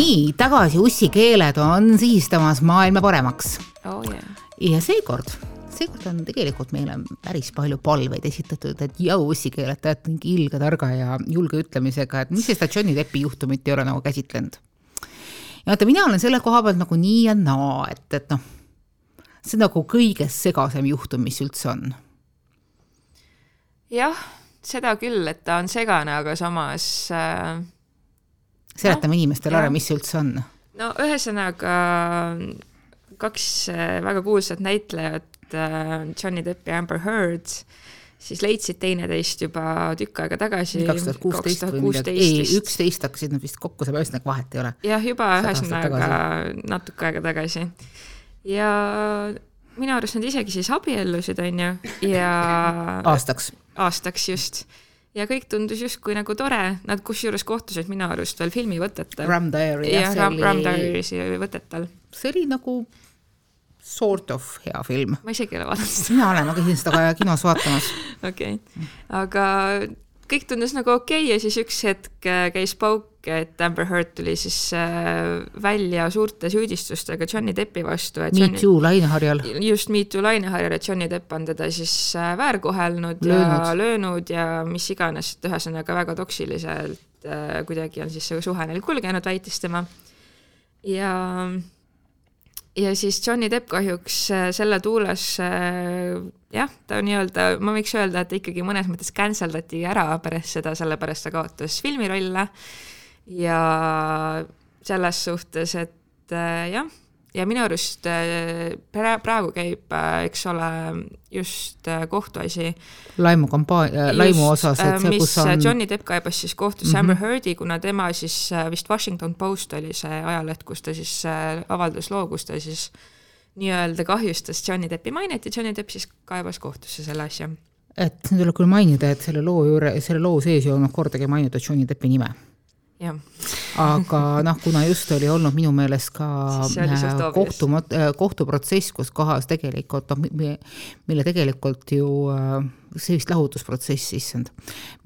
nii, tagasi ussikeeled on sihistamas maailma paremaks. oh yeah. ja seekord, seekord on tegelikult meile päris palju palveid esitatud, et jõu ussikeeled, te olete mingi ilge targa ja julge ütlemisega, et miks te seda Johnny Deppi juhtumit ei ole nagu käsitlenud. ja vaata, mina olen selle koha pealt nagu nii ja naa, et, et noh, see on nagu kõige segasem juhtum, mis üldse on. jah, seda küll, et ta on segane, aga samas äh seletame no, inimestele ära, mis see üldse on. no ühesõnaga kaks väga kuulsat näitlejat, äh, Johnny Depp ja Amber Heard, siis leidsid teineteist juba tükk aega tagasi. kaks tuhat kuusteist või midagi, ei, üksteist hakkasid nad vist kokku saama, ühesõnaga vahet ei ole. jah, juba ühesõnaga natuke aega tagasi. ja minu arust nad isegi siis abiellusid, on ju, ja aastaks. aastaks just ja kõik tundus justkui nagu tore, nad kusjuures kohtusid minu arust veel filmivõtetel. Ram Diary jah, Ram. Ram Diary'si võtetel. see oli nagu sort of hea film. ma isegi ei ole vaadanud seda. mina olen, ma käisin seda kinos vaatamas. okei aga kõik tundus nagu okei okay ja siis üks hetk äh, käis pauk, et Amber Heard tuli siis äh, välja suurte süüdistustega Johnny Deppi vastu. Me Too laineharjal. just, Me Too laineharjal, et Johnny Depp on teda siis äh, väärkohelnud löönud. ja löönud ja mis iganes, et ühesõnaga väga toksiliselt kuidagi on siis see suhe neil kulgenud, väitis tema. ja ja siis Johnny Depp kahjuks selle tuules jah, ta nii-öelda, ma võiks öelda, et ikkagi mõnes mõttes cancel dati ära pärast seda, sellepärast ta kaotas filmirolle ja selles suhtes, et äh, jah ja minu arust äh, praegu käib, äh, eks ole, just äh, kohtuasi. laimukampaania, laimu osas, et see, kus on. Johnny Depp kaebas siis kohtusse mm -hmm. Amber Heardi, kuna tema siis vist Washington Post oli see ajaleht, kus ta siis avaldas loo, kus ta siis nii-öelda kahjustas Johnny Deppi mainet ja Johnny Depp siis kaebas kohtusse selle asja. et siin tuleb küll mainida, et selle loo juure, selle loo sees ei olnud kordagi mainitud Johnny Deppi nime. Aga noh, kuna just oli olnud minu meelest ka äh, kohtu, äh, kohtuprotsess, kus kohas tegelikult noh, mille tegelikult ju äh, see vist lahutusprotsess, issand,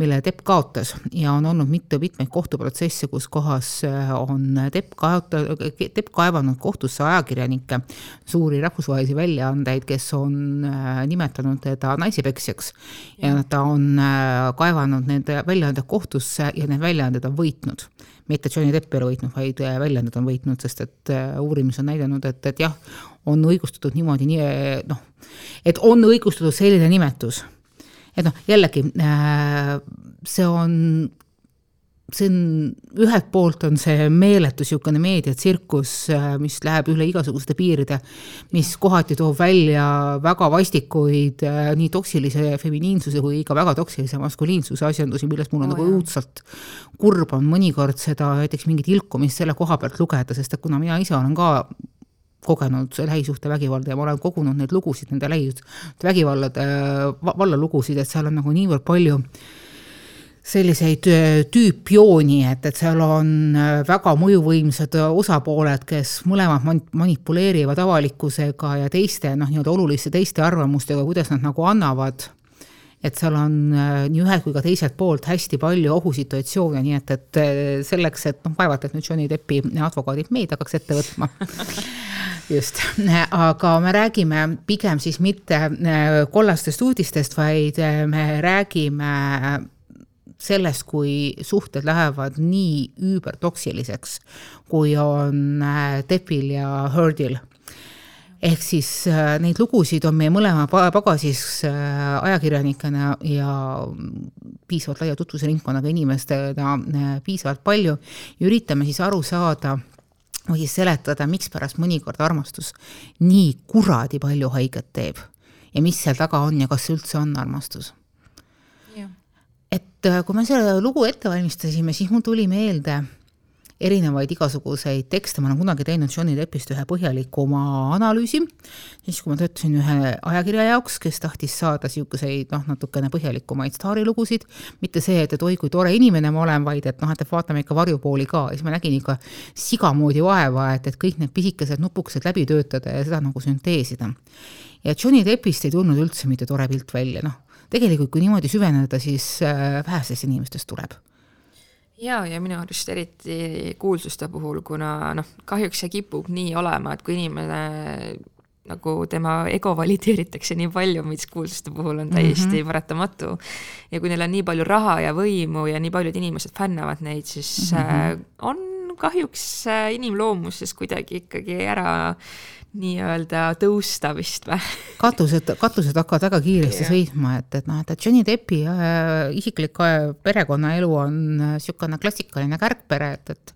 mille Tepp kaotas. Ja on olnud mitu mitmeid kohtuprotsesse, kus kohas äh, on Tepp kaota-, Tepp kaevanud kohtusse ajakirjanikke, suuri rahvusvahelisi väljaandeid, kes on äh, nimetanud teda naisepeksjaks. ja ta on äh, kaevanud need väljaanded kohtusse ja need väljaanded on võitnud. Mitte Johnny Depp ei ole võitnud, vaid väljaanded on võitnud, sest et uurimus on näidanud, et, et jah, on õigustatud niimoodi, nii noh, et on õigustatud selline nimetus et noh, jällegi äh, see on, see on, ühelt poolt on see meeletu niisugune meediatsirkus, äh, mis läheb üle igasuguste piiride, mis kohati toob välja väga vastikuid äh, nii toksilise feminiinsuse kui ka väga toksilise maskuliinsuse asjandusi, millest mul on oh, nagu õudselt kurb on mõnikord seda näiteks mingit ilkumist selle koha pealt lugeda, sest et kuna mina ise olen ka kogenud lähisuhtevägivalda ja ma olen kogunud neid lugusid, nende lähivägivallade, vallalugusid, et seal on nagu niivõrd palju selliseid äh, tüüpjooni, et, et seal on äh, väga mõjuvõimsad osapooled, kes mõlemad manipuleerivad avalikkusega ja teiste noh, nii-öelda oluliste teiste arvamustega, kuidas nad nagu annavad et seal on äh, nii ühelt kui ka teiselt poolt hästi palju ohusituatsioone, nii et, et selleks, et noh, vaevalt, et nüüd Johnny Deppi advokaadid meid hakkaks ette võtma. Just, aga me räägime pigem siis mitte äh, kollastest uudistest, vaid äh, me räägime sellest, kui suhted lähevad nii üübertoksiliseks, kui on Deppil äh, ja Heardil ehk siis neid lugusid on meie mõlema pagasis ajakirjanikena ja piisavalt laia tutvusringkonnaga inimestena piisavalt palju ja üritame siis aru saada või siis seletada, mikspärast mõnikord armastus nii kuradi palju haiget teeb ja mis seal taga on ja kas üldse on armastus. et äh, kui me selle lugu ette valmistasime, siis mul tuli meelde erinevaid igasuguseid tekste, ma olen kunagi teinud Johnny Deppist ühe põhjalikuma analüüsi, siis kui ma töötasin ühe ajakirja jaoks, kes tahtis saada niisuguseid noh, natukene põhjalikumaid staarilugusid, mitte see, et, et oi, kui tore inimene ma olen, vaid et noh, et vaatame ikka varjupooli ka, siis ma nägin ikka sigamoodi vaeva, et, et kõik need pisikesed nupukesed läbi töötada ja seda nagu sünteesida. ja Johnny Deppist ei tulnud üldse mitte tore pilt välja, noh, tegelikult kui niimoodi süveneda, siis äh, vähestest inimestest tuleb jaa, ja minu arust eriti kuulsuste puhul, kuna noh, kahjuks see kipub nii olema, et kui inimene nagu tema ego valideeritakse nii palju, mis kuulsuste puhul on täiesti mm -hmm. paratamatu. ja kui neil on nii palju raha ja võimu ja nii paljud inimesed fännavad neid, siis mm -hmm. on kahjuks äh, inimloomuses kuidagi ikkagi ära nii-öelda tõusta vist või? katused, katused hakkavad väga kiiresti sõitma, et, et noh, et Johnny Deppi äh, isiklik äh, perekonnaelu on niisugune äh, klassikaline kärgpere, et, et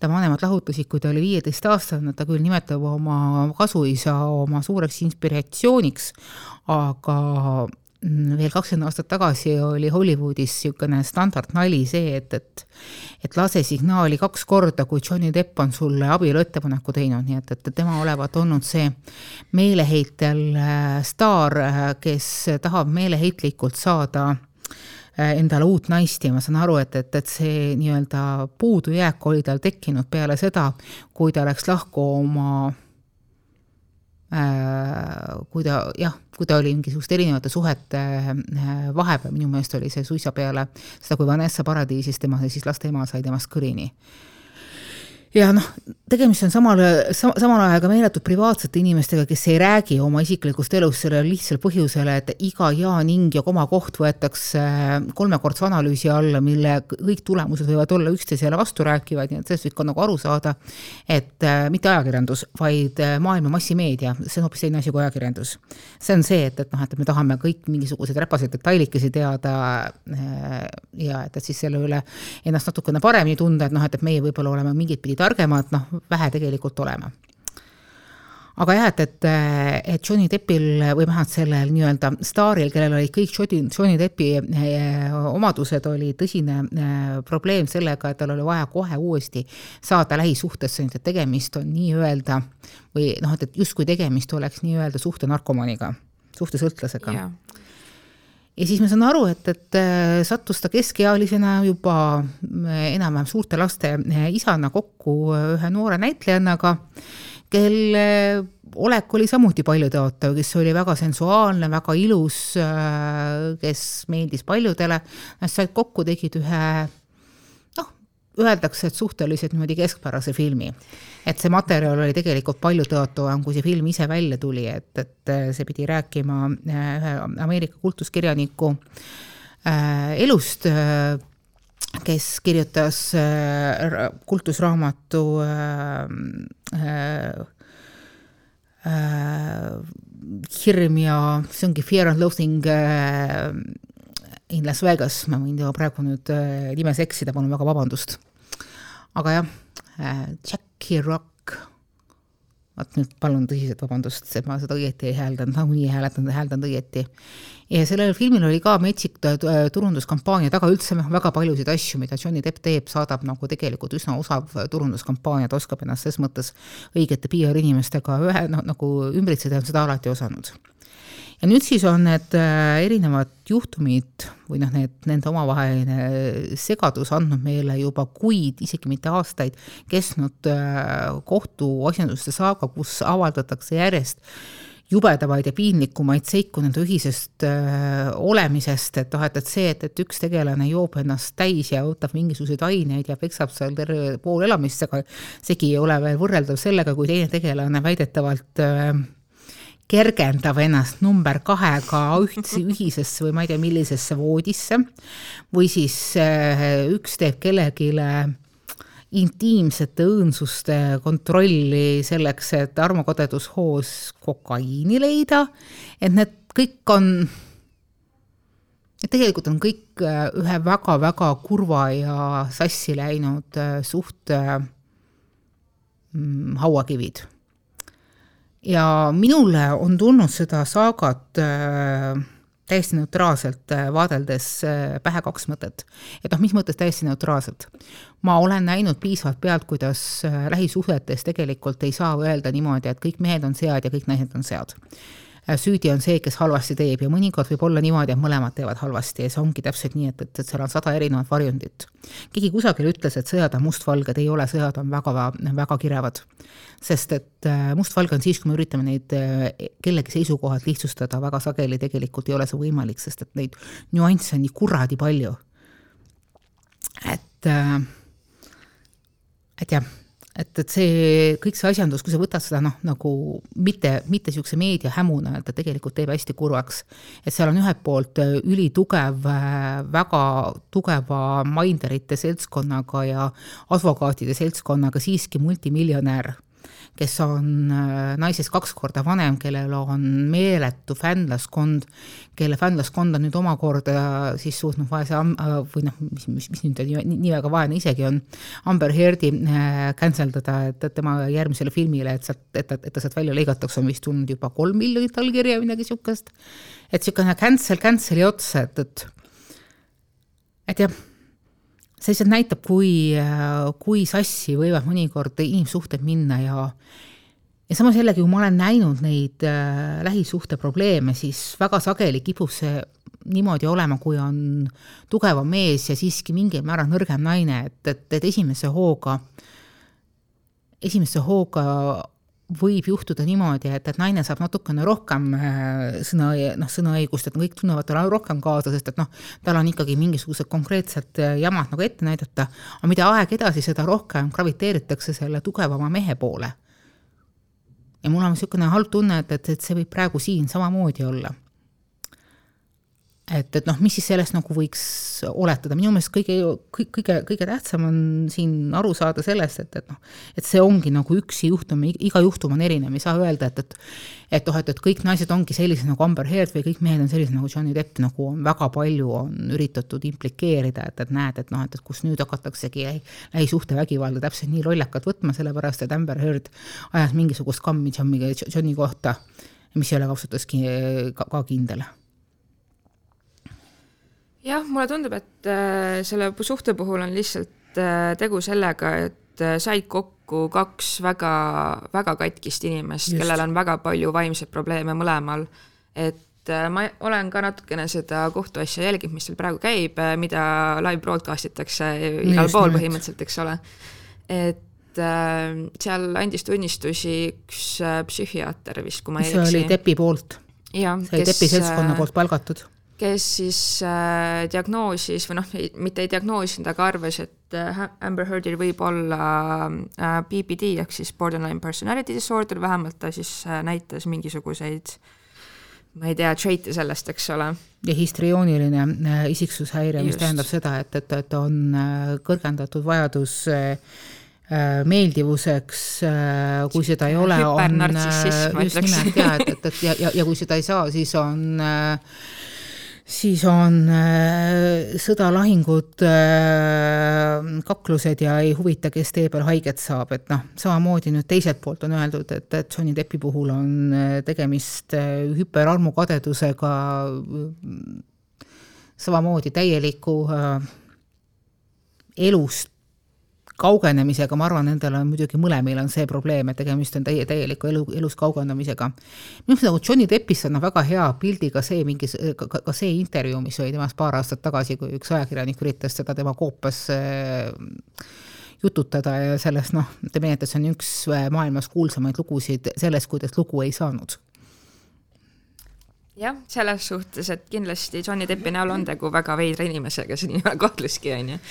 ta vanemad lahutasid, kui ta oli viieteistaastane, ta küll nimetab oma kasuisa oma suureks inspiratsiooniks, aga veel kakskümmend aastat tagasi oli Hollywoodis niisugune standardnali see, et, et et lase signaali kaks korda, kui Johnny Depp on sulle abieluettepaneku teinud, nii et, et tema olevat olnud see meeleheitel äh, staar, äh, kes tahab meeleheitlikult saada äh, endale uut naist. Ja ma saan aru, et, et, et see nii-öelda puudujääk oli tal tekkinud peale seda, kui ta läks lahku oma kui ta jah, kui ta oli mingisuguste erinevate suhete äh, vahepeal, minu meelest oli see suisa peale seda, kui Vanessa Paradiisis tema siis laste ema sai temast kõrini ja noh, tegemist on samal, samal ajal ka meeletult privaatsete inimestega, kes ei räägi oma isiklikust elust sellel lihtsal põhjusel, et iga ja, ning ja komakoht võetakse kolmekordse analüüsi alla, mille kõik tulemused võivad olla üksteisele vasturääkivad, nii et sellest võib ka nagu aru saada, et äh, mitte ajakirjandus, vaid äh, maailma massimeedia, see on hoopis teine asi kui ajakirjandus. see on see, et, et noh, et me tahame kõik mingisuguseid räpaseid detailikesi teada äh, ja et, et siis selle üle ennast natukene paremini tunda, et noh, et, et meie võib-olla oleme mingit pidi targemad, noh, vähe tegelikult olema. aga jah, et, et, et Johnny Deppil või vähemalt sellel nii-öelda staaril, kellel olid kõik Johnny, Johnny Deppi eh, omadused, oli tõsine eh, probleem sellega, et tal oli vaja kohe uuesti saada lähisuhtesse, et tegemist on nii-öelda või noh, et, et justkui tegemist oleks nii-öelda suhtenarkomaniga, suhtesõltlasega yeah ja siis ma saan aru, et, et äh, sattus ta keskealisena juba äh, enam-vähem suurte laste äh, isana kokku ühe noore näitlejannaga, kelle olek oli samuti paljutõotav, kes oli väga sensuaalne, väga ilus, kes meeldis paljudele, nad said kokku, tegid ühe öeldakse, et suhteliselt niimoodi keskpärase filmi. et see materjal oli tegelikult palju tõotavam, kui see film ise välja tuli, et, et see pidi rääkima äh, ühe Ameerika kultuskirjaniku äh, elust äh,, kes kirjutas äh, kultusraamatu äh, äh, äh, hirm ja see ongi Fear and Loathing äh, in Las Vegas, ma võin temaga praegu nüüd äh, nimes eksida, palun väga vabandust. aga jah äh,, Jackie Rock, vot nüüd palun tõsiselt vabandust, et ma seda õieti ei hääldanud, nagunii ei hääletanud, hääldanud õieti. ja sellel filmil oli ka metsik turunduskampaania taga, üldse väga paljusid asju, mida Johnny Depp teeb, saadab nagu tegelikult üsna osav turunduskampaania, ta oskab ennast ses mõttes õigete PR inimestega ühe, noh, nagu ümbritseda, on seda alati osanud ja nüüd siis on need äh, erinevad juhtumid või noh, need, nende omavaheline segadus andnud meile juba kuid, isegi mitte aastaid, kestnud äh, kohtuasjanduste saaga, kus avaldatakse järjest jubedamaid ja piinlikumaid seiku nende ühisest äh, olemisest, et noh, et, et see, et, et üks tegelane joob ennast täis ja võtab mingisuguseid aineid ja peksab seal terve pool elamist sega, segi ei ole veel võrreldav sellega, kui teine tegelane väidetavalt äh, kergendab ennast number kahega ühtse, ühisesse või ma ei tea, millisesse voodisse. Või siis äh, üks teeb kellelegi intiimsete õõnsuste kontrolli selleks, et armukodedushoos kokaiini leida, et need kõik on, tegelikult on kõik äh, ühe väga-väga kurva ja sassi läinud suht mm, hauakivid ja minule on tulnud seda saagat äh, täiesti neutraalselt äh, vaadeldes äh, pähe kaks mõtet. et noh, mis mõttes täiesti neutraalselt? ma olen näinud piisavalt pealt, kuidas äh, lähisuhetes tegelikult ei saa öelda niimoodi, et kõik mehed on sead ja kõik naised on sead süüdi on see, kes halvasti teeb ja mõnikord võib olla niimoodi, et mõlemad teevad halvasti ja see ongi täpselt nii, et, et, et seal on sada erinevat varjundit. keegi kusagil ütles, et sõjad on mustvalged, ei ole, sõjad on väga, väga kirevad. sest et äh, mustvalge on siis, kui me üritame neid äh, kellegi seisukohalt lihtsustada, väga sageli tegelikult ei ole see võimalik, sest et neid nüansse on nii kuradi palju. et äh, et jah et, et see, kõik see asjandus, kui sa võtad seda noh, nagu mitte, mitte niisuguse meediahämuna, et ta tegelikult teeb hästi kurvaks. et seal on ühelt poolt äh, ülitugev, äh, väga tugeva minderite seltskonnaga ja advokaatide seltskonnaga siiski multimiljonär kes on äh, naisest kaks korda vanem, kellel on meeletu fännlaskond, kelle fännlaskond on nüüd omakorda siis suutnud vaese äh, või noh, mis, mis, mis nüüd nii, nii väga vaene isegi on, Amber Heardi äh, cancel dada, et tema järgmisele filmile, et sealt, et ta, et ta sealt välja lõigatakse, on vist tulnud juba kolm miljonit allkirja, midagi niisugust. et niisugune cancel cancel'i ots, et, et et jah see lihtsalt näitab, kui, kui sassi võivad mõnikord inimsuhted minna ja ja samas jällegi, kui ma olen näinud neid äh, lähisuhte probleeme, siis väga sageli kipub see niimoodi olema, kui on tugevam mees ja siiski mingil määral nõrgem naine, et, et, et esimese hooga, esimese hooga võib juhtuda niimoodi, et, et naine saab natukene rohkem äh, sõna, noh, sõnaõigust, et kõik tunnevad talle rohkem kaasa, sest et noh, tal on ikkagi mingisugused konkreetsed äh, jamad nagu ette näidata, aga mida aeg edasi, seda rohkem graviteeritakse selle tugevama mehe poole. ja mul on niisugune halb tunne, et, et, et see võib praegu siin samamoodi olla et, et noh, mis siis sellest nagu võiks oletada, minu meelest kõige, kõige, kõige tähtsam on siin aru saada sellest, et, et noh, et see ongi nagu üks juhtum, iga juhtum on erinev, ei saa öelda, et, et et noh, et, et kõik naised ongi sellised nagu Amber Heard või kõik mehed on sellised nagu Johnny Depp, nagu on väga palju on üritatud implikeerida, et, et näed, et noh, et, et kus nüüd hakataksegi lähisuhtevägivalda täpselt nii lollakalt võtma, sellepärast et Amber Heard ajas mingisugust kammi Johnny kohta, mis ei ole ausalt öeldes ka kindel jah, mulle tundub, et äh, selle suhte puhul on lihtsalt äh, tegu sellega, et äh, said kokku kaks väga, väga katkist inimest, kellel on väga palju vaimseid probleeme mõlemal. et ma olen ka natukene seda kohtuasja jälginud, mis seal praegu käib, mida live broadcast itakse igal pool põhimõtteliselt, eks ole. et seal andis tunnistusi üks psühhiaater vist, kui ma ei eksi. see oli Depi poolt. see oli Depi seltskonna poolt palgatud kes siis äh, diagnoosis või noh, mitte ei diagnoosinud, aga arvas, et äh, Amber Heardil võib olla äh, BPD ehk siis borderline personality disorder, vähemalt ta siis äh, näitas mingisuguseid ma ei tea, trait'e sellest, eks ole. ja histriooniline äh, isiksushäire, mis tähendab seda, et, et, et on äh, kõrgendatud vajadus äh, meeldivuseks, kui seda ei ole, on just nimelt ja et, et, et ja, ja, ja kui seda ei saa, siis on äh, siis on äh, sõda, lahingud äh,, kaklused ja ei huvita, kes tee peal haiget saab, et noh, samamoodi nüüd teiselt poolt on öeldud, et, et Johnny Deppi puhul on äh, tegemist hüperarmukadedusega, samamoodi täieliku elust kaugenemisega, ma arvan, nendel on muidugi mõlemil on see probleem, et tegemist on täie, täieliku elu, elust kaugenemisega. minu arust nagu Johnny Deppist on väga hea pildiga see mingi, ka, ka see intervjuu, mis oli temast paar aastat tagasi, kui üks ajakirjanik üritas seda tema koopas äh, jututada ja sellest noh, nii, et see on üks äh, maailmas kuulsamaid lugusid sellest, kuidas lugu ei saanud jah, selles suhtes, et kindlasti Johnny Deppi näol on tegu väga veidra inimesega, ole kahtluski, on ju.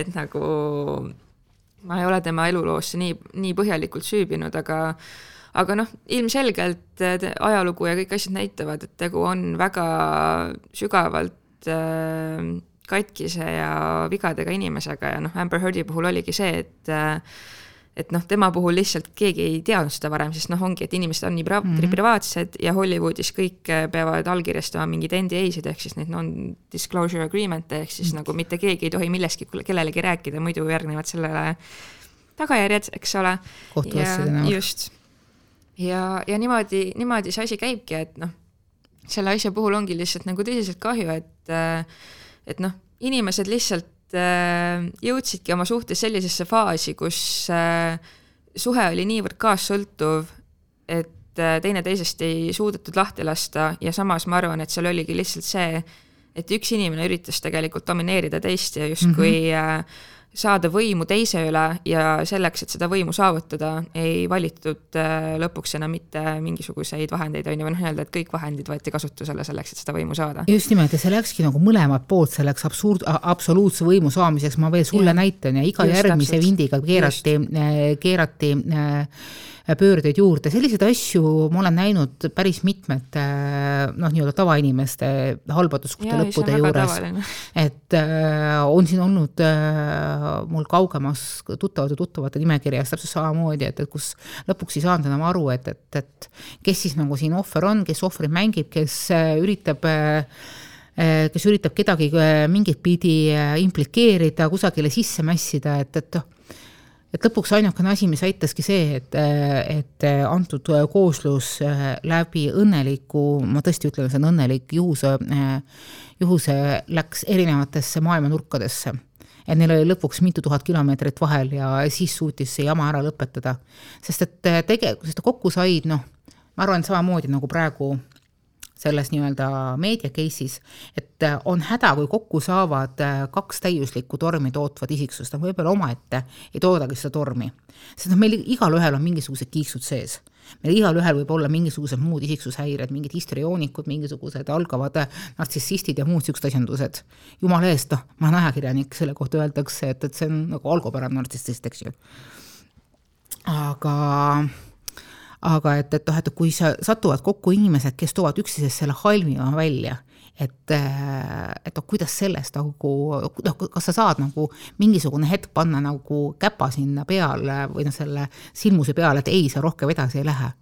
et nagu ma ei ole tema eluloosse nii, nii põhjalikult süübinud, aga aga noh, ilmselgelt ajalugu ja kõik asjad näitavad, et tegu on väga sügavalt äh, katkise ja vigadega inimesega ja noh, Amber Heardi puhul oligi see, et äh, et noh, tema puhul lihtsalt keegi ei teadnud seda varem, sest noh, ongi, et inimesed on nii pra mm -hmm. privaatsed ja Hollywoodis kõik äh, peavad allkirjastama mingeid NDA-sid ehk siis neid non-disclosure agreement'e ehk siis mm -hmm. nagu mitte keegi ei tohi millestki kellelegi rääkida, muidu järgnevad sellele tagajärjed, eks ole. just. ja, ja niimoodi, niimoodi see asi käibki, et noh, selle asja puhul ongi lihtsalt nagu tõsiselt kahju, et, äh, et noh, inimesed lihtsalt jõudsidki oma suhtes sellisesse faasi, kus äh, suhe oli niivõrd kaassõltuv, et äh, teineteisest ei suudetud lahti lasta ja samas ma arvan, et seal oligi lihtsalt see, et üks inimene üritas tegelikult domineerida teist ja justkui mm -hmm. Saada võimu teise üle ja selleks, et seda võimu saavutada, ei valitud äh, lõpuks enam mitte mingisuguseid vahendeid, on ju, või noh, nii-öelda, et kõik vahendid võeti kasutusele selleks, et seda võimu saada. just nimelt, ja see läkski nagu mõlemalt poolt selleks absurd, absoluutse võimu saamiseks, ma veel sulle ja. näitan ja iga just, järgmise täpselt. vindiga keerati, keerati äh, pöördeid juurde, selliseid asju ma olen näinud päris mitmete noh, nii-öelda tavainimeste halbatuskute lõppude juures. et äh, on siin olnud äh, mul kaugemas tuttavate tuttavate nimekirjas täpselt samamoodi, et, et kus lõpuks ei saanud enam aru, et, et, et kes siis nagu siin ohver on, kes ohvrit mängib, kes äh, üritab äh, kes üritab kedagi äh, mingit pidi äh, implikeerida, kusagile sisse mässida, et, et noh et lõpuks ainukene asi, mis aitaski see, et, et antud kooslus läbi õnneliku, ma tõesti ütlen, see on õnnelik juhuse, juhuse läks erinevatesse maailma nurkadesse. et neil oli lõpuks mitu tuhat kilomeetrit vahel ja siis suutis see jama ära lõpetada. sest et tegelikult, sest kokku said, noh, ma arvan, samamoodi nagu praegu selles nii-öelda meedia case'is, et äh, on häda, kui kokku saavad äh, kaks täiuslikku tormi tootvat isiksust, nad võib-olla omaette ei toodagi seda tormi. sest noh, meil igalühel on mingisugused kiiksud sees meil igalühel võib olla mingisugused muud isiksushäired, mingid histrioonikud, mingisugused algavad äh, nartsissistid ja muud niisugused asjandused. jumala eest, noh, ma olen ajakirjanik, selle kohta öeldakse, et, et see on nagu algupärane nartsissist, eks ju. aga aga et, et noh, et kui sa, satuvad kokku inimesed, kes toovad üksteisest selle halvima välja, et, et noh, kuidas sellest nagu, noh, kas sa saad nagu mingisugune hetk panna nagu käpa sinna peale või noh, selle silmuse peale, et ei, sa rohkem edasi ei lähe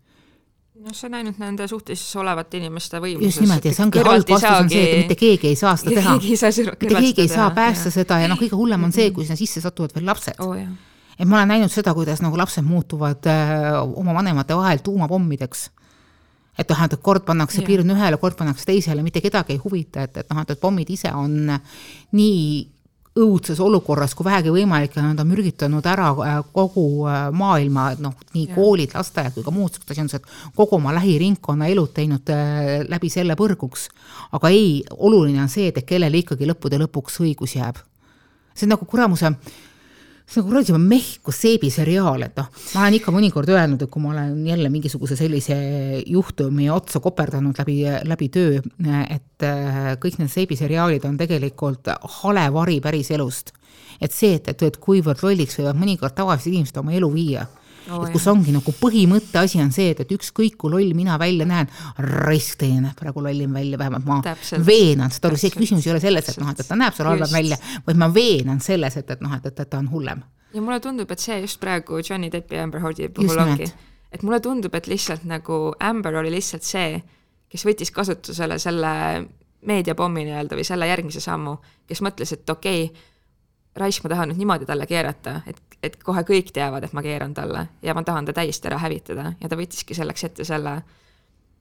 noh, see on ainult nende suhtes olevate inimeste võimuses. just nimelt ja see ongi halb vastus on see, et mitte keegi ei saa seda teha. mitte keegi ei saa päästa seda ja noh, kõige hullem on see, kui sinna sisse satuvad veel lapsed oh,. Et ma olen näinud seda, kuidas nagu lapsed muutuvad äh, oma vanemate vahel tuumapommideks. et noh, et kord pannakse piirn ühele, kord pannakse teisele, mitte kedagi ei huvita, et, et noh, et, pommid ise on nii õudses olukorras kui vähegi võimalik nad on mürgitanud ära äh, kogu äh, maailma, noh, nii ja. koolid, lasteaiad kui ka muud siuksed asjandused, kogu oma lähiringkonna elud teinud läbi selle põrguks. aga ei, oluline on see, et kellele ikkagi lõppude lõpuks õigus jääb. see on nagu kuramuse see on kuradi Mehhiko seebiseriaal, et noh, ma olen ikka mõnikord öelnud, et kui ma olen jälle mingisuguse sellise juhtumi otsa koperdanud läbi, läbi töö, et äh, kõik need seebiseriaalid on tegelikult hale vari päris elust. et see, et, et, et kuivõrd lolliks võivad mõnikord tavalised inimesed oma elu viia oh,. et kus ongi nagu põhimõtte asi on see, et, et ükskõik kui loll mina välja näen, raisk teie näeb praegu lollim välja, vähemalt ma Täpselt. veenan, aru, see küsimus ei ole selles, et noh, et, ta näeb seal halvem välja, vaid ma veenan selles, et, et noh, et, et, ta on hullem. ja mulle tundub, et see just praegu Johnny Deppi ja Amber Heardi puhul ongi, et mulle tundub, et lihtsalt nagu Amber oli lihtsalt see, kes võttis kasutusele selle meediapommi nii-öelda või selle järgmise sammu, kes mõtles, et okei okay,, raisk, ma tahan nüüd niimoodi talle keerata, et et kohe kõik teavad, et ma keeran talle ja ma tahan ta täiesti ära hävitada ja ta võttiski selleks ette selle,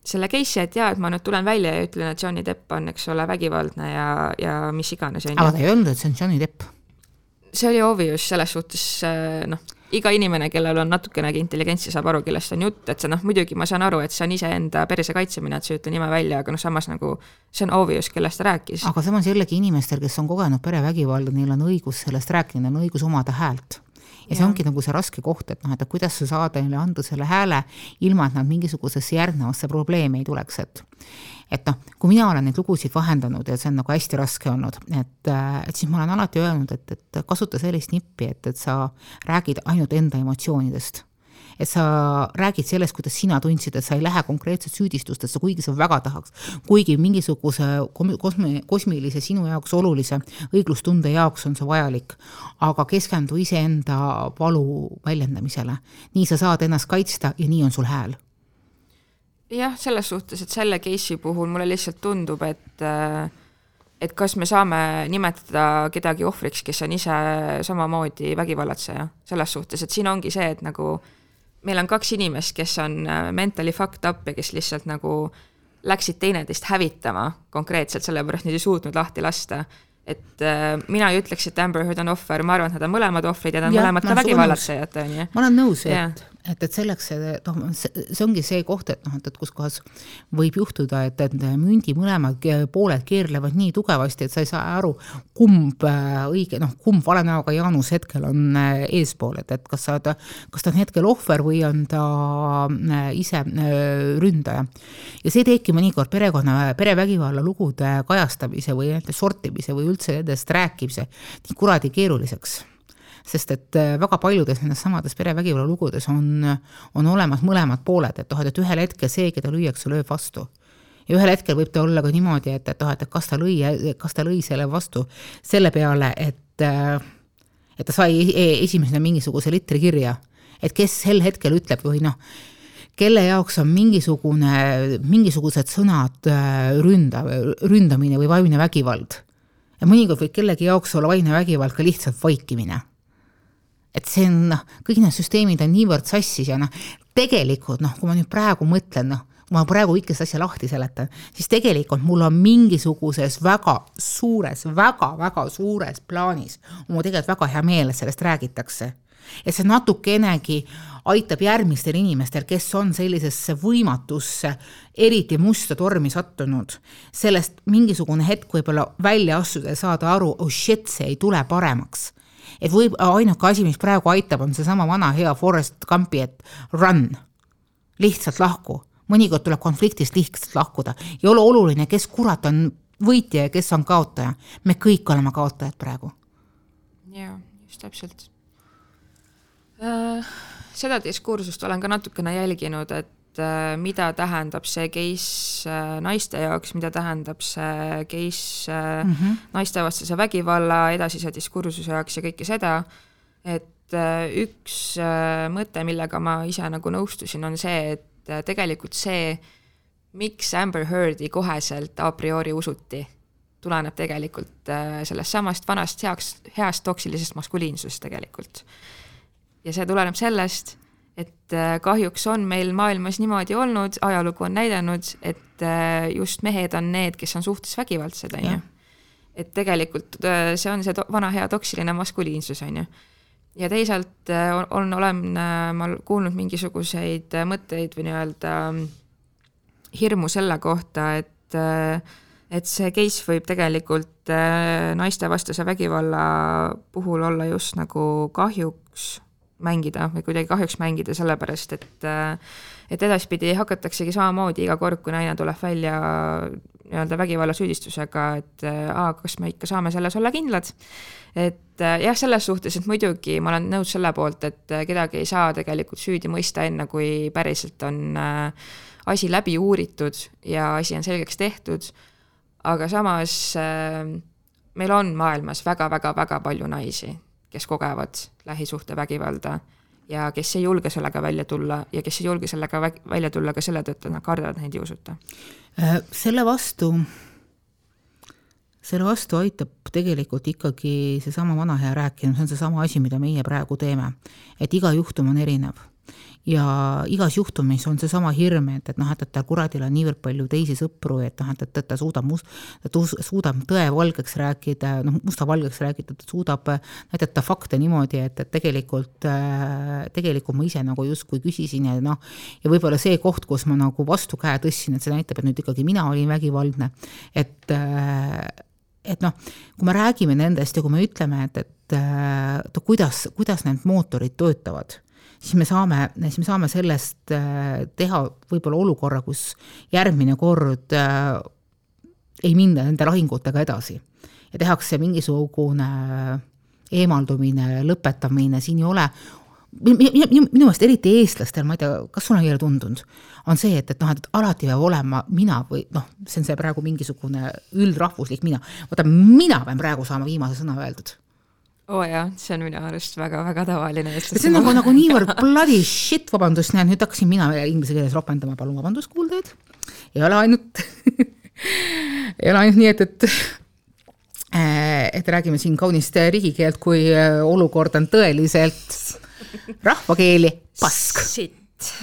selle case'i, et jaa, et ma nüüd tulen välja ja ütlen, et Johnny Depp on, eks ole, vägivaldne ja, ja mis iganes, on ju. aga ta ei öelnud, et see on Johnny Depp? see oli obvious selles suhtes, noh iga inimene, kellel on natukenegi intelligentsi, saab aru, kellest on jutt, et see noh, muidugi ma saan aru, et see on iseenda perse kaitsemine, et sa ei ütle nime välja, aga noh, samas nagu see on obvious, kellest ta rääkis. aga samas jällegi inimestel, kes on kogenud perevägivalda, neil on õigus sellest rääkida, neil on õigus omada häält ja see ongi nagu see raske koht, et noh, et kuidas sa saad neile anda selle hääle, ilma et nad mingisugusesse järgnevasse probleemi ei tuleks, et et noh, kui mina olen neid lugusid vahendanud ja see on nagu hästi raske olnud, et, et siis ma olen alati öelnud, et, et kasuta sellist nippi, et, et sa räägid ainult enda emotsioonidest et sa räägid sellest, kuidas sina tundsid, et sa ei lähe konkreetselt süüdistustesse, kuigi sa väga tahaks. kuigi mingisuguse kosmi-, kosmilise sinu jaoks olulise õiglustunde jaoks on see vajalik. aga keskendu iseenda valu väljendamisele. nii sa saad ennast kaitsta ja nii on sul hääl jah, selles suhtes, et selle case'i puhul mulle lihtsalt tundub, et äh, et kas me saame nimetada kedagi ohvriks, kes on ise samamoodi vägivallatseja, selles suhtes, et siin ongi see, et nagu meil on kaks inimest, kes on äh, mentally fucked up ja kes lihtsalt nagu läksid teineteist hävitama konkreetselt, sellepärast neid ei suutnud lahti lasta. et äh, mina ei ütleks, et Amber Heard on ohver, ma arvan, et nad on mõlemad ohvrid ja nad on mõlemad ka vägivallatsejad, on ju. ma olen nõus, et et, et selleks, noh, see ongi see koht, et noh, et, et kus kohas võib juhtuda, et, et mündi mõlemad pooled keerlevad nii tugevasti, et sa ei saa aru, kumb äh, õige, noh, kumb vale näoga Jaanus hetkel on äh, eespool, et, et kas sa oled, kas ta on hetkel ohver või on ta äh, ise ründaja. ja see teebki mõnikord perekonna, perevägivalla lugude kajastamise või sortimise või üldse nendest rääkimise nii kuradi keeruliseks sest et äh, väga paljudes nendes samades perevägivalla lugudes on, on olemas mõlemad pooled, et noh, et ühel hetkel see, keda lüüakse, lööb vastu ja ühel hetkel võib ta olla ka niimoodi, et, et noh, et kas ta lõi, kas ta lõi selle vastu selle peale, et, äh, et ta sai e-, esimesena mingisuguse litri kirja. et kes sel hetkel ütleb või noh, kelle jaoks on mingisugune, mingisugused sõnad äh, ründa, ründamine või vaimne vägivald. ja mõnikord võib kellegi jaoks olla vaimne vägivald ka lihtsalt vaikimine et see on noh, kõik need süsteemid on niivõrd sassis ja noh, tegelikult noh, kui ma nüüd praegu mõtlen, noh, kui ma praegu kõike seda asja lahti seletan, siis tegelikult mul on mingisuguses väga suures väga,, väga-väga suures plaanis, mul tegelikult väga hea meel, et sellest räägitakse. et see natukenegi aitab järgmistel inimestel, kes on sellisesse võimatusse, eriti musta tormi sattunud, sellest mingisugune hetk võib-olla välja astuda ja saada aru, oh shit, see ei tule paremaks et võib, ainuke asi, mis praegu aitab, on seesama vana hea Forest Gumpi, et run, lihtsalt lahku. mõnikord tuleb konfliktist lihtsalt lahkuda, ei ole oluline, kes kurat on võitja ja kes on kaotaja. me kõik oleme kaotajad praegu. jaa, just täpselt äh,. seda diskursust olen ka natukene jälginud, et et äh, mida tähendab see case äh, naiste jaoks, mida tähendab see case mm -hmm. naistevastase vägivalla edasise diskursuse jaoks ja kõike seda, et üks mõte, millega ma ise nagu nõustusin, on see, et tegelikult see, miks Amber Heardi koheselt a priori usuti, tuleneb tegelikult sellest samast vanast heaks, heast toksilisest maskuliinsusest tegelikult. ja see tuleneb sellest, et äh, kahjuks on meil maailmas niimoodi olnud, ajalugu on näidanud, et äh, just mehed on need, kes on suhtes vägivaldsed, on ju. et tegelikult äh, see on see vana hea toksiline maskuliinsus, on ju. ja teisalt on, on, olen ma kuulnud mingisuguseid mõtteid või nii-öelda hirmu selle kohta, et et see case võib tegelikult naistevastase vägivalla puhul olla just nagu kahjuks mängida või kuidagi kahjuks mängida, sellepärast et et edaspidi hakataksegi samamoodi iga kord, kui naine tuleb välja nii-öelda vägivallasüüdistusega, et aa, kas me ikka saame selles olla kindlad. et jah, selles suhtes, et muidugi ma olen nõus selle poolt, et kedagi ei saa tegelikult süüdi mõista, enne kui päriselt on asi läbi uuritud ja asi on selgeks tehtud, aga samas meil on maailmas väga-väga-väga palju naisi, kes kogevad lähisuhtevägivalda ja kes ei julge sellega välja tulla ja kes ei julge sellega välja tulla ka selle tõttu, et nad kardavad, neid ei usuta. Äh, selle vastu, selle vastu aitab tegelikult ikkagi seesama vana hea rääkimine, see on seesama asi, mida meie praegu teeme. et iga juhtum on erinev ja igas juhtumis on seesama hirm, et, et noh, et, et tal kuradil on niivõrd palju teisi sõpru, et noh, et, et, et ta suudab must-, ta suudab tõe valgeks rääkida, noh, musta valgeks rääkida, ta suudab näidata fakte niimoodi, et, et tegelikult, tegelikult ma ise nagu justkui küsisin ja noh, ja võib-olla see koht, kus ma nagu vastukäe tõstsin, et see näitab, et nüüd ikkagi mina olin vägivaldne, et et noh, kui me räägime nendest ja kui me ütleme, et, et, et kuidas, kuidas need mootorid töötavad siis me saame, siis me saame sellest äh, teha võib-olla olukorra, kus järgmine kord äh, ei minda nende lahingutega edasi. Ja tehakse mingisugune eemaldumine, lõpetamine, siin ei ole minu meelest eriti eestlastel, ma ei tea, kas sul on jälle tundunud, on see, et, et noh, et alati peab olema mina või noh, see on see praegu mingisugune üldrahvuslik mina, vaata mina pean praegu saama viimase sõna öeldud oo oh jaa, see on minu arust väga-väga tavaline. see on nagu, nagu niivõrd bloody shit, vabandust, näed, nüüd hakkasin mina inglise keeles ropendama, palun vabandust, kuuldajad. ei ole ainult ei ole ainult nii, et, et äh, et räägime siin kaunist riigikeelt, kui äh, olukord on tõeliselt rahvakeeli pask.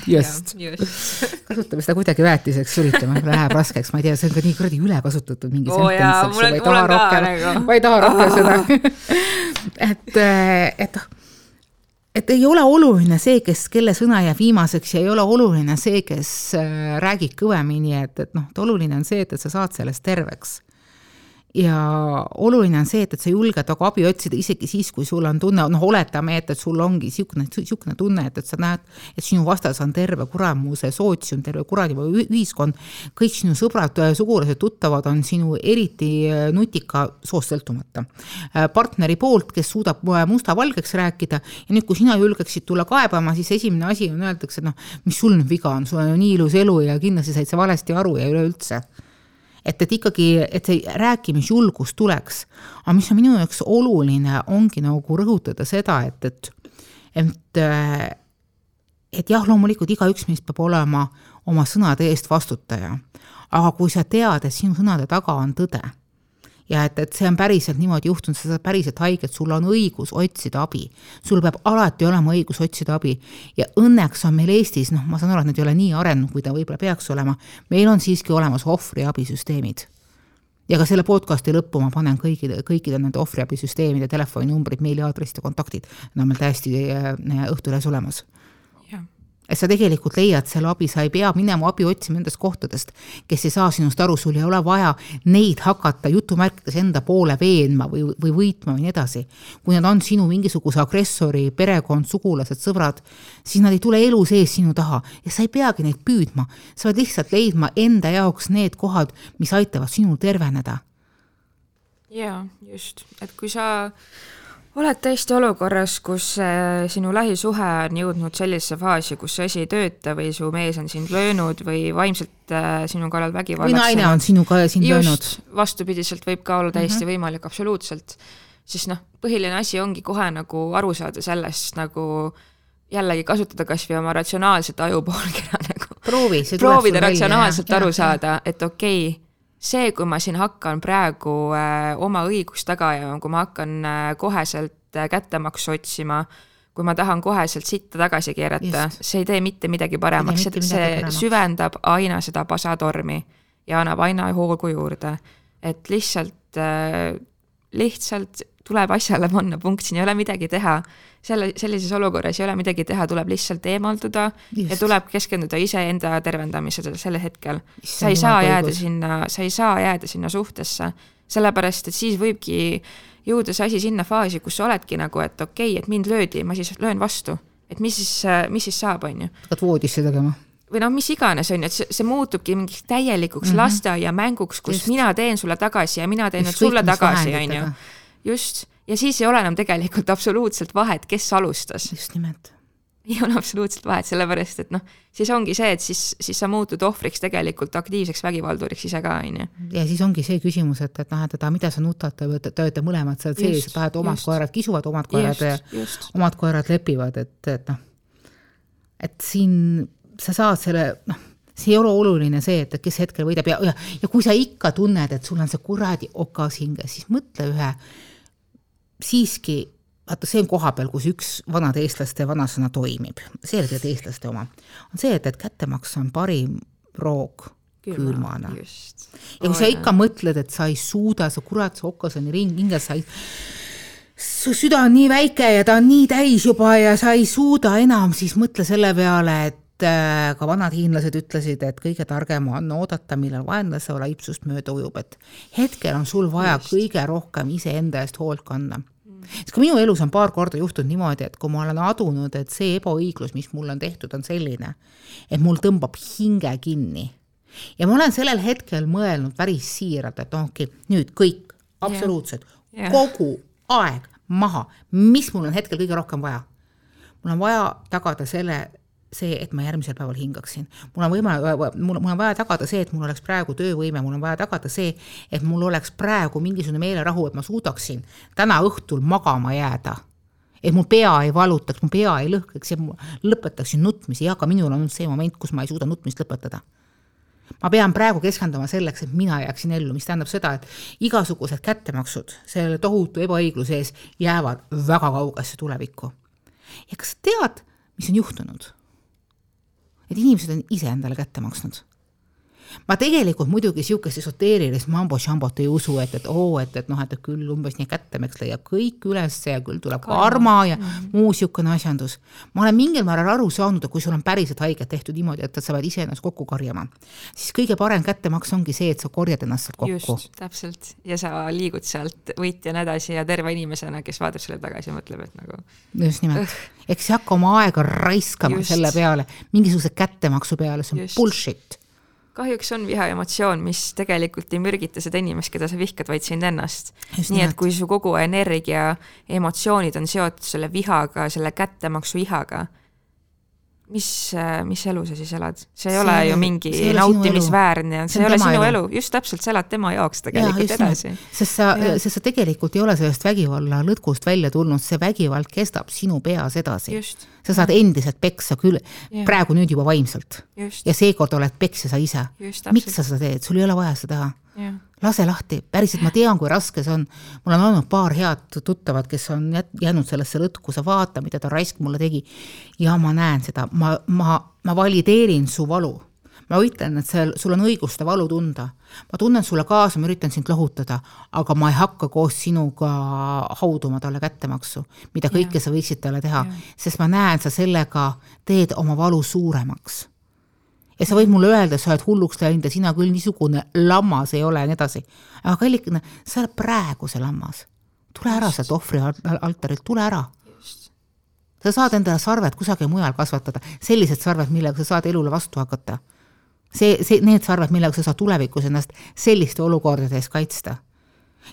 Just, just. kasutame seda kuidagi väetiseks, üritame, läheb raskeks, ma ei tea, see on ka nii kuradi ülekasutatud mingi oh sentence, eks ju, ma ei taha rohkem, nagu. ma ei taha rohkem seda. Et, et noh, et ei ole oluline see, kes, kelle sõna jääb viimaseks ja ei ole oluline see, kes äh, räägib kõvemini, et, et noh, et oluline on see, et, et sa saad sellest terveks ja oluline on see, et, et sa julged nagu abi otsida isegi siis, kui sul on tunne, noh, oletame, et, et sul ongi niisugune, niisugune tunne, et, et sa näed, et sinu vastas on terve kuramuse sootsium, terve kuradi ühiskond, kõik sinu sõbrad, sugulased, tuttavad on sinu eriti äh, nutika soost sõltumata. Äh, partneri poolt, kes suudab äh, musta-valgeks rääkida ja nüüd, kui sina julgeksid tulla kaebama, siis esimene asi on, öeldakse, noh, mis sul nüüd viga on, sul on ju nii ilus elu ja kindlasti said sa valesti aru ja üleüldse et, et ikkagi, et see rääkimisjulgus tuleks. aga mis on minu jaoks oluline, ongi nagu rõhutada seda, et, et, et, et jah, loomulikult igaüks meist peab olema oma sõnade eest vastutaja. aga kui sa tead, et sinu sõnade taga on tõde ja et, et see on päriselt niimoodi juhtunud, sa saad päriselt haiget, sul on õigus otsida abi. sul peab alati olema õigus otsida abi. Ja õnneks on meil Eestis, noh, ma saan aru, et need ei ole nii arenenud, kui ta võib-olla peaks olema, meil on siiski olemas ohvriabisüsteemid ja ka selle podcast'i lõppu ma panen kõigile, kõikide nende ohvriabisüsteemide telefoninumbrid, meiliaadressid ja kontaktid, need on meil täiesti äh, Õhtulehes olemas et sa tegelikult leiad selle abi, sa ei pea minema abi otsima nendest kohtadest, kes ei saa sinust aru, sul ei ole vaja neid hakata jutumärkides enda poole veenma või, või võitma või nii edasi. kui nad on sinu mingisuguse agressori perekond, sugulased, sõbrad, siis nad ei tule elu sees sinu taha ja sa ei peagi neid püüdma, sa pead lihtsalt leidma enda jaoks need kohad, mis aitavad sinul terveneda. jaa, just, et kui sa oled tõesti olukorras, kus äh, sinu lähisuhe on jõudnud sellisesse faasi, kus see asi ei tööta või su mees on sind löönud või vaimselt äh, sinu kallal vägivallaks või naine on sinuga sind löönud. vastupidiselt võib ka olla täiesti mm -hmm. võimalik, absoluutselt. siis noh, põhiline asi ongi kohe nagu aru saada sellest nagu jällegi kasutada kas või oma ratsionaalset ajupoolkera nagu. proovi, proovida ratsionaalselt välja, aru jah, saada, et okei okay,, see, kui ma siin hakkan praegu äh, oma õigust taga ajama, kui ma hakkan äh, koheselt äh, kättemaksu otsima, kui ma tahan koheselt sitta tagasi keerata, see ei tee mitte midagi paremaks, see, see paremaks. süvendab aina seda pasatormi ja annab aina hoogu juurde. et lihtsalt, lihtsalt tuleb asjale panna punkt, siin ei ole midagi teha. selle, sellises olukorras ei ole midagi teha, tuleb lihtsalt eemalduda Just. ja tuleb keskenduda iseenda tervendamisele sellel hetkel. sa ei saa jääda õigus. sinna, sa ei saa jääda sinna suhtesse, sellepärast et siis võibki jõuda see asi sinna faasi, kus sa oledki nagu, et okei okay,, et mind löödi, ma siis löön vastu. et mis siis, mis siis saab, on ju. hakkad voodisse tegema või noh, mis iganes, on ju, et see, see muutubki mingiks täielikuks mm -hmm. lasteaiamänguks, kus Just. mina teen sulle tagasi ja mina teen nüüd sulle tagasi, on ju just, ja siis ei ole enam tegelikult absoluutselt vahet, kes alustas. just nimelt. ei ole absoluutselt vahet, sellepärast et noh, siis ongi see, et siis, siis sa muutud ohvriks tegelikult aktiivseks vägivalduriks ise ka, on ju. ja siis ongi see küsimus, et, et noh, et aga mida sa nutad, te töötate mõlemad seal sees, tahad omad just. koerad kisuvad, omad koerad, omad koerad lepivad, et, et noh, et siin sa saad selle, noh see ei ole oluline see, et kes hetkel võidab ja, ja, ja kui sa ikka tunned, et sul on see kuradi okas hinges, siis mõtle ühe siiski vaata, see on koha peal, kus üks vanade eestlaste vanasõna toimib, selgelt eestlaste oma, on see, et, et kättemaks on parim roog külmana. ja kui sa ikka mõtled, et sa ei suuda, sa kurat, sa okas on ring hinges, sa ei su süda on nii väike ja ta on nii täis juba ja sa ei suuda enam, siis mõtle selle peale, et ka vanad hiinlased ütlesid, et kõige targem on oodata, millal vaenlase laipsust mööda ujub, et hetkel on sul vaja Just. kõige rohkem iseenda eest hoolt kanda sest ka minu elus on paar korda juhtunud niimoodi, et kui ma olen adunud, et see ebaõiglus, mis mulle on tehtud, on selline, et mul tõmbab hinge kinni. ja ma olen sellel hetkel mõelnud päris siiralt, et okay,, nüüd kõik, absoluutselt yeah., yeah. kogu aeg maha, mis mul on hetkel kõige rohkem vaja. mul on vaja tagada selle see, et ma järgmisel päeval hingaksin. mul on võimalik, mul, mul on vaja tagada see, et mul oleks praegu töövõime, mul on vaja tagada see, et mul oleks praegu mingisugune meelerahu, et ma suudaksin täna õhtul magama jääda. et mu pea ei valutaks, mu pea ei lõhkeks ja lõpetaksin nutmisi, aga minul on see moment, kus ma ei suuda nutmist lõpetada ma pean praegu keskenduma selleks, et mina jääksin ellu, mis tähendab seda, et igasugused kättemaksud selle tohutu ebaõigluse ees jäävad väga kaugesse tulevikku. ja kas sa tead, mis on juhtunud? Et inimesed on ise endale kätte maksnud. Ma tegelikult muidugi niisugust esoteerilist mambo-šambot ei usu, et, et oo, et, et noh, et küll umbes nii kättemeks leiab kõik üles ja küll tuleb karma ja mm -hmm. muu niisugune asjandus. ma olen mingil määral aru saanud, et kui sul on päriselt haiget tehtud niimoodi, et sa pead iseennast kokku korjama, siis kõige parem kättemaks ongi see, et sa korjad ennast sealt kokku. just, täpselt, ja sa liigud sealt võitjana edasi ja terve inimesena, kes vaatab selle tagasi ja mõtleb, et nagu just nimelt, eks hakka oma aega raiskama just. selle peale, mingisuguse kättemaksu peale, see on just. bullshit kahjuks on viha emotsioon, mis tegelikult ei mürgita seda inimest, keda sa vihkad, vaid sind ennast. nii et kui su kogu energia, emotsioonid on seotud selle vihaga, selle kättemaksu ihaga mis, mis elu sa siis elad, see ei see ole ju mingi nautimisväärne, see ei ole sinu elu, elu., just täpselt, sa elad tema jaoks tegelikult ja, edasi. sest sa, sest sa tegelikult ei ole sellest vägivalla lõtkust välja tulnud, see vägivald kestab sinu peas edasi. sa saad endiselt peksa küll, praegu nüüd juba vaimselt. ja seekord oled peksja sa ise. miks sa seda teed, sul ei ole vaja seda teha lase lahti, päriselt ma tean, kui raske see on. mul on olnud paar head tuttavat, kes on jäänud sellesse lõtku, sa vaata, mida ta raisk mulle tegi. ja ma näen seda, ma, ma, ma valideerin su valu. ma ütlen, et see, sul on õigus seda valu tunda. ma tunnen sulle kaasa, ma üritan sind lohutada, aga ma ei hakka koos sinuga hauduma talle kättemaksu, mida kõike ja. sa võiksid talle teha, sest ma näen, sa sellega teed oma valu suuremaks ja sa võid mulle öelda, sa oled hulluks läinud ja sina küll niisugune lammas ei ole ja nii edasi. aga kallikene, sa oled praegu see lammas. tule ära sealt ohvri altarilt, tule ära. sa saad endale sarved kusagil mujal kasvatada, sellised sarved, millega sa saad elule vastu hakata. see, see, need sarved, millega sa saad tulevikus ennast selliste olukordade eest kaitsta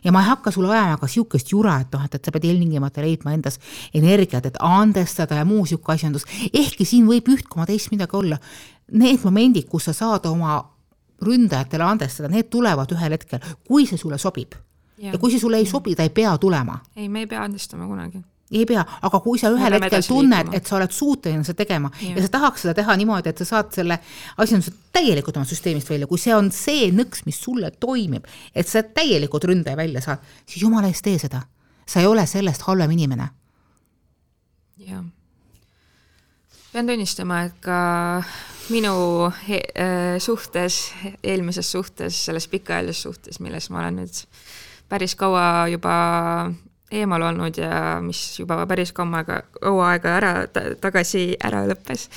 ja ma ei hakka sulle ajama ka niisugust jura, et noh, et, et sa pead ilmtingimata leidma endas energiat, et andestada ja muu niisugune asjandus, ehkki siin võib üht koma teist midagi olla. Need momendid, kus sa saad oma ründajatele andestada, need tulevad ühel hetkel, kui see sulle sobib. ja kui see sulle ei sobi, ta ei pea tulema. ei, me ei pea andestama kunagi ei pea, aga kui sa ühel hetkel tunned, et sa oled suuteline seda tegema ja. ja sa tahaks seda teha niimoodi, et sa saad selle asjanduse täielikult oma süsteemist välja, kui see on see nõks, mis sulle toimib, et sa täielikult ründaja välja saad, siis jumala eest tee seda. sa ei ole sellest halvem inimene. jah. pean tunnistama, et ka minu äh, suhtes, eelmises suhtes, selles pikaajalises suhtes, milles ma olen nüüd päris kaua juba eemal olnud ja mis juba päris kaua aega, kaua aega ära ta, tagasi ära lõppes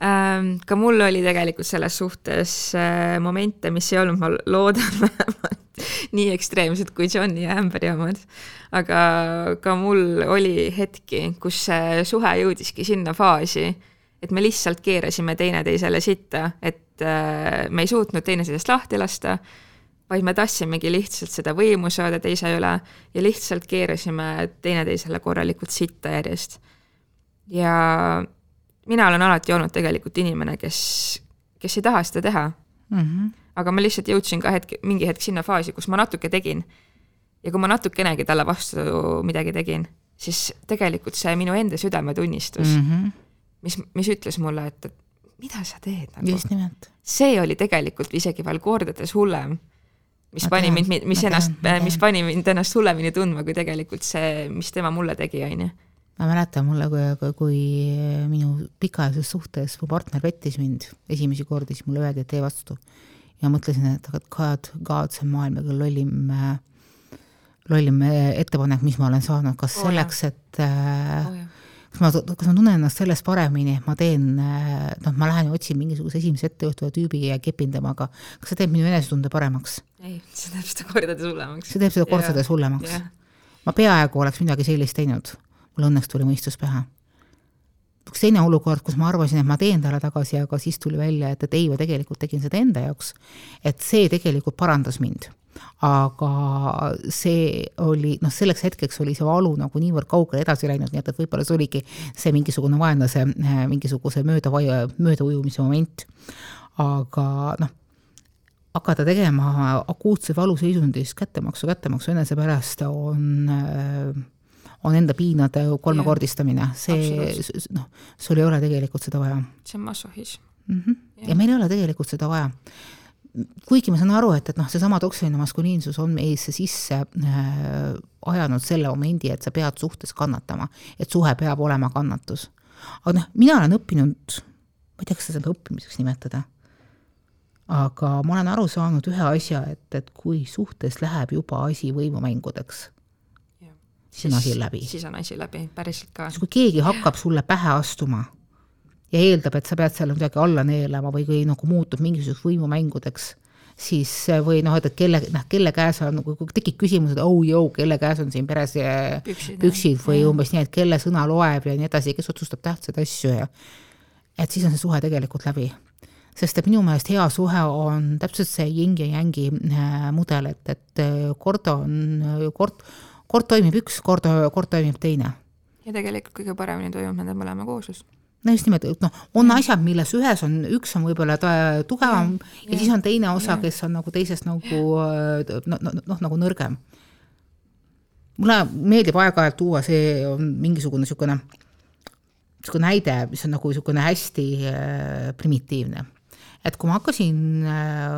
ähm,. ka mul oli tegelikult selles suhtes äh, momente, mis ei olnud, ma loodan vähemalt nii ekstreemsed kui Johni ja Amberi omad. aga ka mul oli hetki, kus see suhe jõudiski sinna faasi et me lihtsalt keerasime teineteisele sitta, et äh, me ei suutnud teineteisest lahti lasta, vaid me tassimegi lihtsalt seda võimu saada teise üle ja lihtsalt keerasime teineteisele korralikult sitta järjest. ja mina olen alati olnud tegelikult inimene, kes, kes ei taha seda teha mm. -hmm. aga ma lihtsalt jõudsin ka hetk, mingi hetk sinna faasi, kus ma natuke tegin. ja kui ma natukenegi talle vastu midagi tegin, siis tegelikult see minu enda südametunnistus mm -hmm mis, mis ütles mulle, et, et mida sa teed nagu. just nimelt. see oli tegelikult isegi veel kordades hullem, mis ma pani tean, mind, mis ennast, mis pani mind ennast hullemini tundma, kui tegelikult see, mis tema mulle tegi, on ju ma mäletan mulle, kui, kui minu pikaajalises suhtes mu partner pettis mind esimesi kordi, siis mulle öeldi, et tee vastu. ja mõtlesin, et aga God, God, see on maailma kõige lollim, lollim ettepanek, mis ma olen saanud, kas oh, selleks, et oh, kas ma, kas ma tunnen ennast sellest paremini, et ma teen, noh, ma lähen ja otsin mingisuguse esimese ettejuhtuva tüübi ja kepin temaga, kas see teeb minu enesetunde paremaks? ei, see teeb seda kordades hullemaks. see teeb seda kordades hullemaks. ma peaaegu oleks midagi sellist teinud, mul õnneks tuli mõistus pähe. üks teine olukord, kus ma arvasin, et ma teen talle tagasi, aga siis tuli välja, et, et ei, ma tegelikult tegin seda enda jaoks, et see tegelikult parandas mind aga see oli, noh, selleks hetkeks oli see valu nagu niivõrd kaugele edasi läinud, nii et, et võib-olla see oligi see mingisugune vaenlase mingisuguse mööda, möödaujumise moment. aga noh, hakata tegema akuutse valuseisundis kättemaksu, kättemaksu enese pärast on on enda piinade kolmekordistamine, see noh, sul ei ole tegelikult seda vaja. see on massohism mm. -hmm. ja meil ei ole tegelikult seda vaja kuigi ma saan aru, et, et noh, seesama toksiline maskuliinsus on meisse sisse äh, ajanud selle momendi, et sa pead suhtes kannatama, et suhe peab olema kannatus. aga noh, mina olen õppinud, ma ei tea, kas seda õppimiseks nimetada, aga ma olen aru saanud ühe asja, et, et kui suhtes läheb juba asi võimumängudeks, siis on asi läbi. siis on asi läbi, päriselt ka. kui keegi hakkab sulle pähe astuma ja eeldab, et sa pead selle kuidagi alla neelama või kui nagu muutub mingisuguseks võimumängudeks, siis või noh, et, kelle, noh, kelle käes on, kui tekib küsimus, et oh joo, kelle käes on siin peres eh, püksid, püksid või ja. umbes nii, et kelle sõna loeb ja nii edasi, kes otsustab tähtsaid asju ja et siis on see suhe tegelikult läbi sest et minu meelest hea suhe on täpselt see yin ja yangi äh, mudel, et, et äh, kord on, kord, kord toimib üks, kord, kord toimib teine. ja tegelikult kõige paremini toimub nende mõlema kooslus no just nimelt, et noh, on mm. asjad, milles ühes on, üks on võib-olla tugevam ja, ja, ja siis on teine osa, kes on nagu teisest nagu noh no, no, nagu nõrgem. mulle meeldib aeg-ajalt tuua, see on mingisugune niisugune, niisugune näide, mis on nagu niisugune hästi äh, primitiivne et kui ma hakkasin,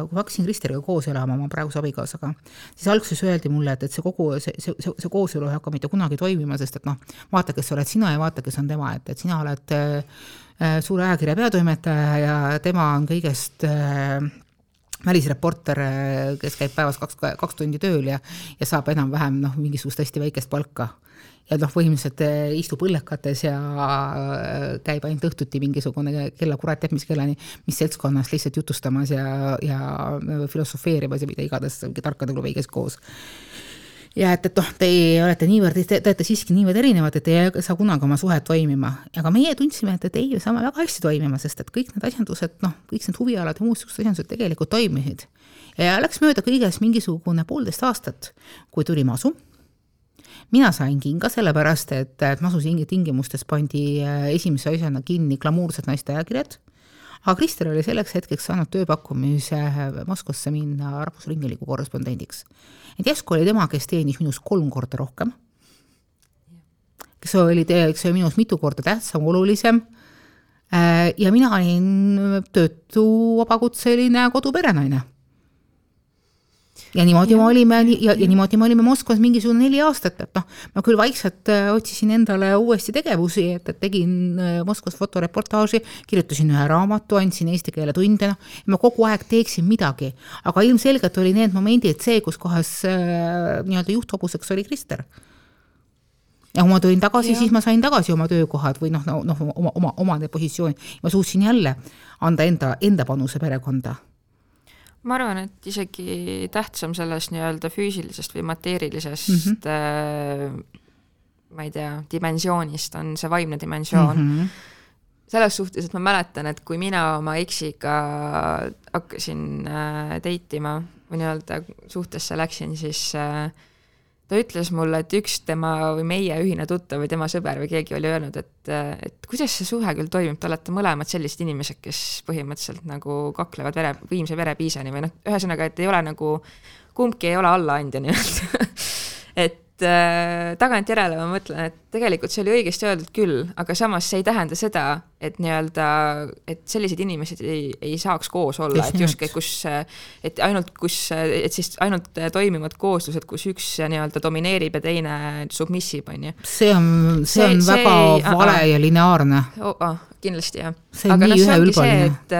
kui ma hakkasin Kristeriga koos elama, oma praeguse abikaasaga, siis alguses öeldi mulle, et, et see kogu, see, see, see, see kooselu ei hakka mitte kunagi toimima, sest et noh, vaata, kes oled sina ja vaata, kes on tema, et, et sina oled äh, suure ajakirja peatoimetaja ja tema on kõigest äh, välisreporter, kes käib päevas kaks, kaks tundi tööl ja, ja saab enam-vähem noh, mingisugust hästi väikest palka ja noh, põhimõtteliselt eh, istub õllekates ja eh, käib ainult õhtuti mingisugune kella kurat teab mis kellani, mis seltskonnas lihtsalt jutustamas ja, ja filosofeerimas ja mida iganes, tarkade klubi käis koos ja et, et noh, teie olete niivõrd, te olete siiski niivõrd erinevad, et ei saa kunagi oma suhet toimima. aga meie tundsime, et, et ei, me saame väga hästi toimima, sest et kõik need asjandused, noh, kõik need huvialad ja muud niisugused asjandused tegelikult toimisid. ja läks mööda kõigest mingisugune poolteist aastat, kui tuli masu mina sain kinga sellepärast, et, et Masu tingimustes pandi äh, esimese asjana kinni glamuursed naiste ajakirjad, aga Krister oli selleks hetkeks saanud tööpakkumise äh, Moskvasse minna Rahvusringhäälingu korrespondendiks. et järsku oli tema, kes teenis minust kolm korda rohkem, kes oli, kes oli minust mitu korda tähtsam, olulisem, äh, ja mina olin töötu vabakutseline koduperenaine ja niimoodi ja. me olime ja, ja niimoodi me olime Moskvas mingisugune neli aastat, et noh, ma küll vaikselt äh, otsisin endale uuesti tegevusi, et, et tegin äh, Moskvas fotoreportaaži, kirjutasin ühe raamatu, andsin eesti keele tunde, noh, ma kogu aeg teeksin midagi, aga ilmselgelt oli need momendid see, kus kohas äh, nii-öelda juhthobuseks oli Krister. Ja kui ma tulin tagasi, siis ma sain tagasi oma töökohad või noh, noh oma, oma, omade positsiooni, ma suutsin jälle anda enda, enda panuse perekonda ma arvan, et isegi tähtsam sellest nii-öelda füüsilisest või mateerilisest mm -hmm. äh, ma ei tea, dimensioonist on see vaimne dimensioon mm. -hmm. selles suhtes, et ma mäletan, et kui mina oma eksiga hakkasin äh, date ima või nii-öelda suhtesse läksin, siis äh, ta ütles mulle, et üks tema või meie ühine tuttav või tema sõber või keegi oli öelnud, et, et kuidas see suhe küll toimib, te olete mõlemad sellised inimesed, kes põhimõtteliselt nagu kaklevad vere, viimse verepiisani või noh, ühesõnaga, et ei ole nagu, kumbki ei ole allaandja nii-öelda et tagantjärele ma mõtlen, et tegelikult see oli õigesti öeldud küll, aga samas see ei tähenda seda, et nii-öelda, et sellised inimesed ei, ei saaks koos olla, et justkui, kus, et ainult, kus, et siis ainult toimivad kooslused, kus üks nii-öelda domineerib ja teine submissib, on ju. see on, see on see, väga see, vale ja lineaarne oh,. Oh, kindlasti jah. aga noh, see ongi see, et,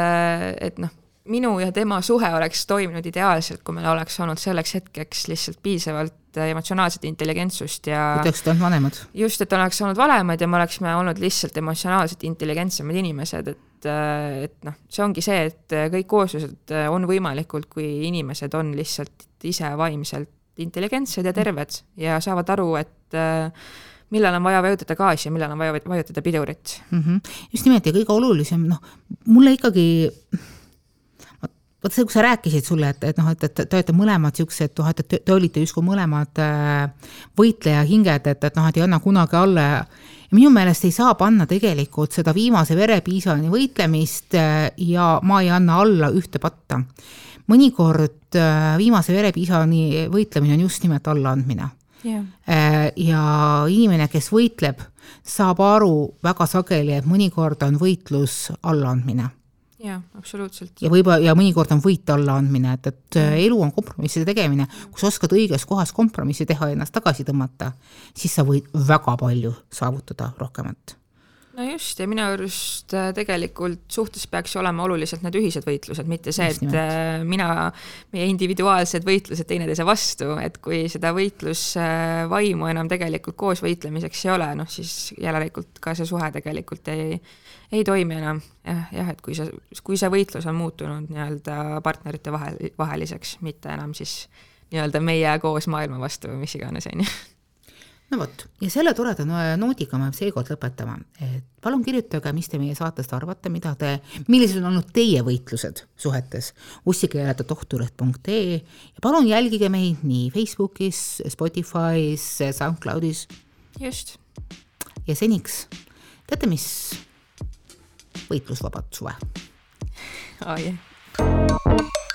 et noh minu ja tema suhe oleks toiminud ideaalselt, kui meil oleks olnud selleks hetkeks lihtsalt piisavalt sellist emotsionaalset intelligentsust ja et oleksid olnud vanemad? just, et oleks olnud vanemad ja me oleksime olnud lihtsalt emotsionaalselt intelligentsemad inimesed, et et noh, see ongi see, et kõik kooslused on võimalikud, kui inimesed on lihtsalt ise vaimselt intelligentsed ja terved ja saavad aru, et millal on vaja vajutada gaasi ja millal on vaja vajutada pidurit mm. -hmm. just nimelt ja kõige olulisem, noh, mulle ikkagi vot see, kui sa rääkisid sulle, et, et noh, et, et te olete mõlemad niisugused, noh, et te, te olite justkui mõlemad äh, võitleja hinged, et, et noh, et ei anna kunagi alla. Ja minu meelest ei saa panna tegelikult seda viimase verepiisani võitlemist äh, ja ma ei anna alla ühte patta. mõnikord äh, viimase verepiisani võitlemine on just nimelt allaandmine yeah.. ja inimene, kes võitleb, saab aru väga sageli, et mõnikord on võitlus allaandmine jaa, absoluutselt. ja võib-olla, ja mõnikord on võit allaandmine, et, et äh, elu on kompromisside tegemine, kui sa oskad õiges kohas kompromissi teha ja ennast tagasi tõmmata, siis sa võid väga palju saavutada rohkemat. No just, ja minu arust äh, tegelikult suhtes peaks olema oluliselt need ühised võitlused, mitte see, et äh, mina, meie individuaalsed võitlused teineteise vastu, et kui seda võitlusvaimu enam tegelikult koos võitlemiseks ei ole, noh siis järelikult ka see suhe tegelikult ei, ei toimi enam. jah, jah, et kui see, kui see võitlus on muutunud nii-öelda partnerite vahel, vaheliseks, mitte enam siis nii-öelda meie koos maailma vastu või mis iganes, on ju no vot, ja selle toreda noodiga me seekord lõpetame, et palun kirjutage, mis te meie saatest arvate, mida te, millised on olnud teie võitlused suhetes ussikeeletohtuleht.ee ja palun jälgige meid nii Facebookis, Spotify's, SoundCloudis. just. ja seniks, teate mis, võitlusvabad suve. aa oh, jah yeah